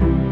Bye.